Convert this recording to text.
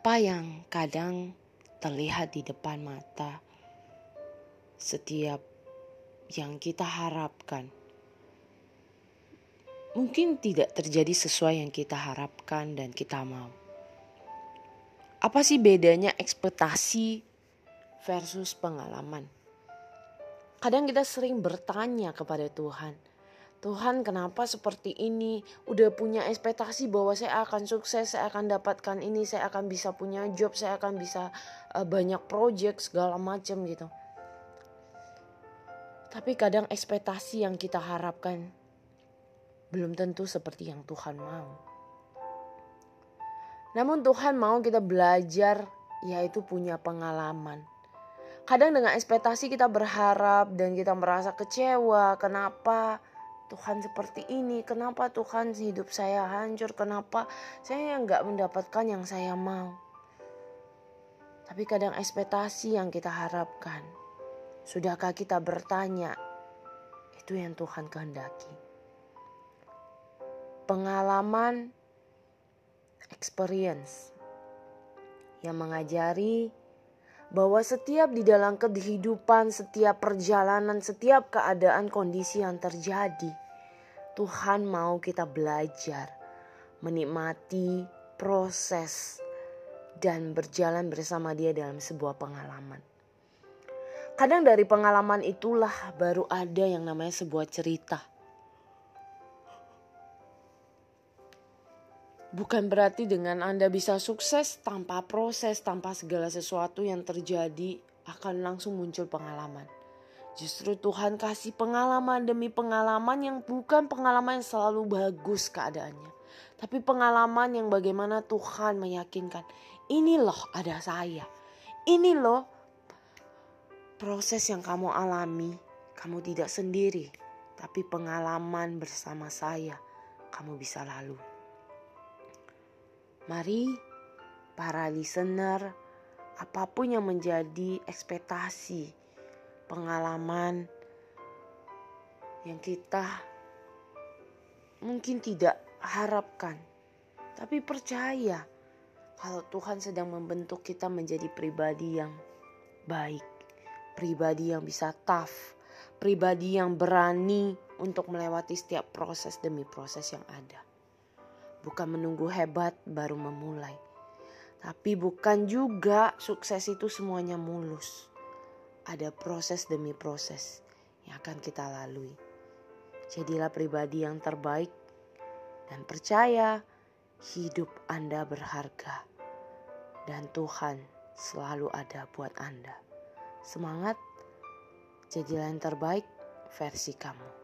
apa yang kadang terlihat di depan mata setiap yang kita harapkan mungkin tidak terjadi sesuai yang kita harapkan dan kita mau. Apa sih bedanya ekspektasi versus pengalaman? Kadang kita sering bertanya kepada Tuhan, Tuhan kenapa seperti ini? Udah punya ekspektasi bahwa saya akan sukses, saya akan dapatkan ini, saya akan bisa punya job, saya akan bisa uh, banyak project segala macam gitu. Tapi kadang ekspektasi yang kita harapkan belum tentu seperti yang Tuhan mau. Namun Tuhan mau kita belajar yaitu punya pengalaman. Kadang dengan ekspektasi kita berharap dan kita merasa kecewa. Kenapa? Tuhan seperti ini, kenapa Tuhan hidup saya hancur, kenapa saya nggak mendapatkan yang saya mau. Tapi kadang ekspektasi yang kita harapkan, sudahkah kita bertanya, itu yang Tuhan kehendaki. Pengalaman, experience, yang mengajari bahwa setiap di dalam kehidupan, setiap perjalanan, setiap keadaan kondisi yang terjadi, Tuhan mau kita belajar menikmati proses dan berjalan bersama Dia dalam sebuah pengalaman. Kadang dari pengalaman itulah baru ada yang namanya sebuah cerita. Bukan berarti dengan Anda bisa sukses tanpa proses, tanpa segala sesuatu yang terjadi akan langsung muncul pengalaman. Justru Tuhan kasih pengalaman demi pengalaman yang bukan pengalaman yang selalu bagus keadaannya. Tapi pengalaman yang bagaimana Tuhan meyakinkan, ini loh ada saya. Ini loh proses yang kamu alami. Kamu tidak sendiri, tapi pengalaman bersama saya kamu bisa lalu. Mari para listener, apa pun yang menjadi ekspektasi pengalaman yang kita mungkin tidak harapkan, tapi percaya kalau Tuhan sedang membentuk kita menjadi pribadi yang baik, pribadi yang bisa tough, pribadi yang berani untuk melewati setiap proses demi proses yang ada. Bukan menunggu hebat baru memulai, tapi bukan juga sukses itu semuanya mulus ada proses demi proses yang akan kita lalui. Jadilah pribadi yang terbaik dan percaya hidup Anda berharga dan Tuhan selalu ada buat Anda. Semangat, jadilah yang terbaik versi kamu.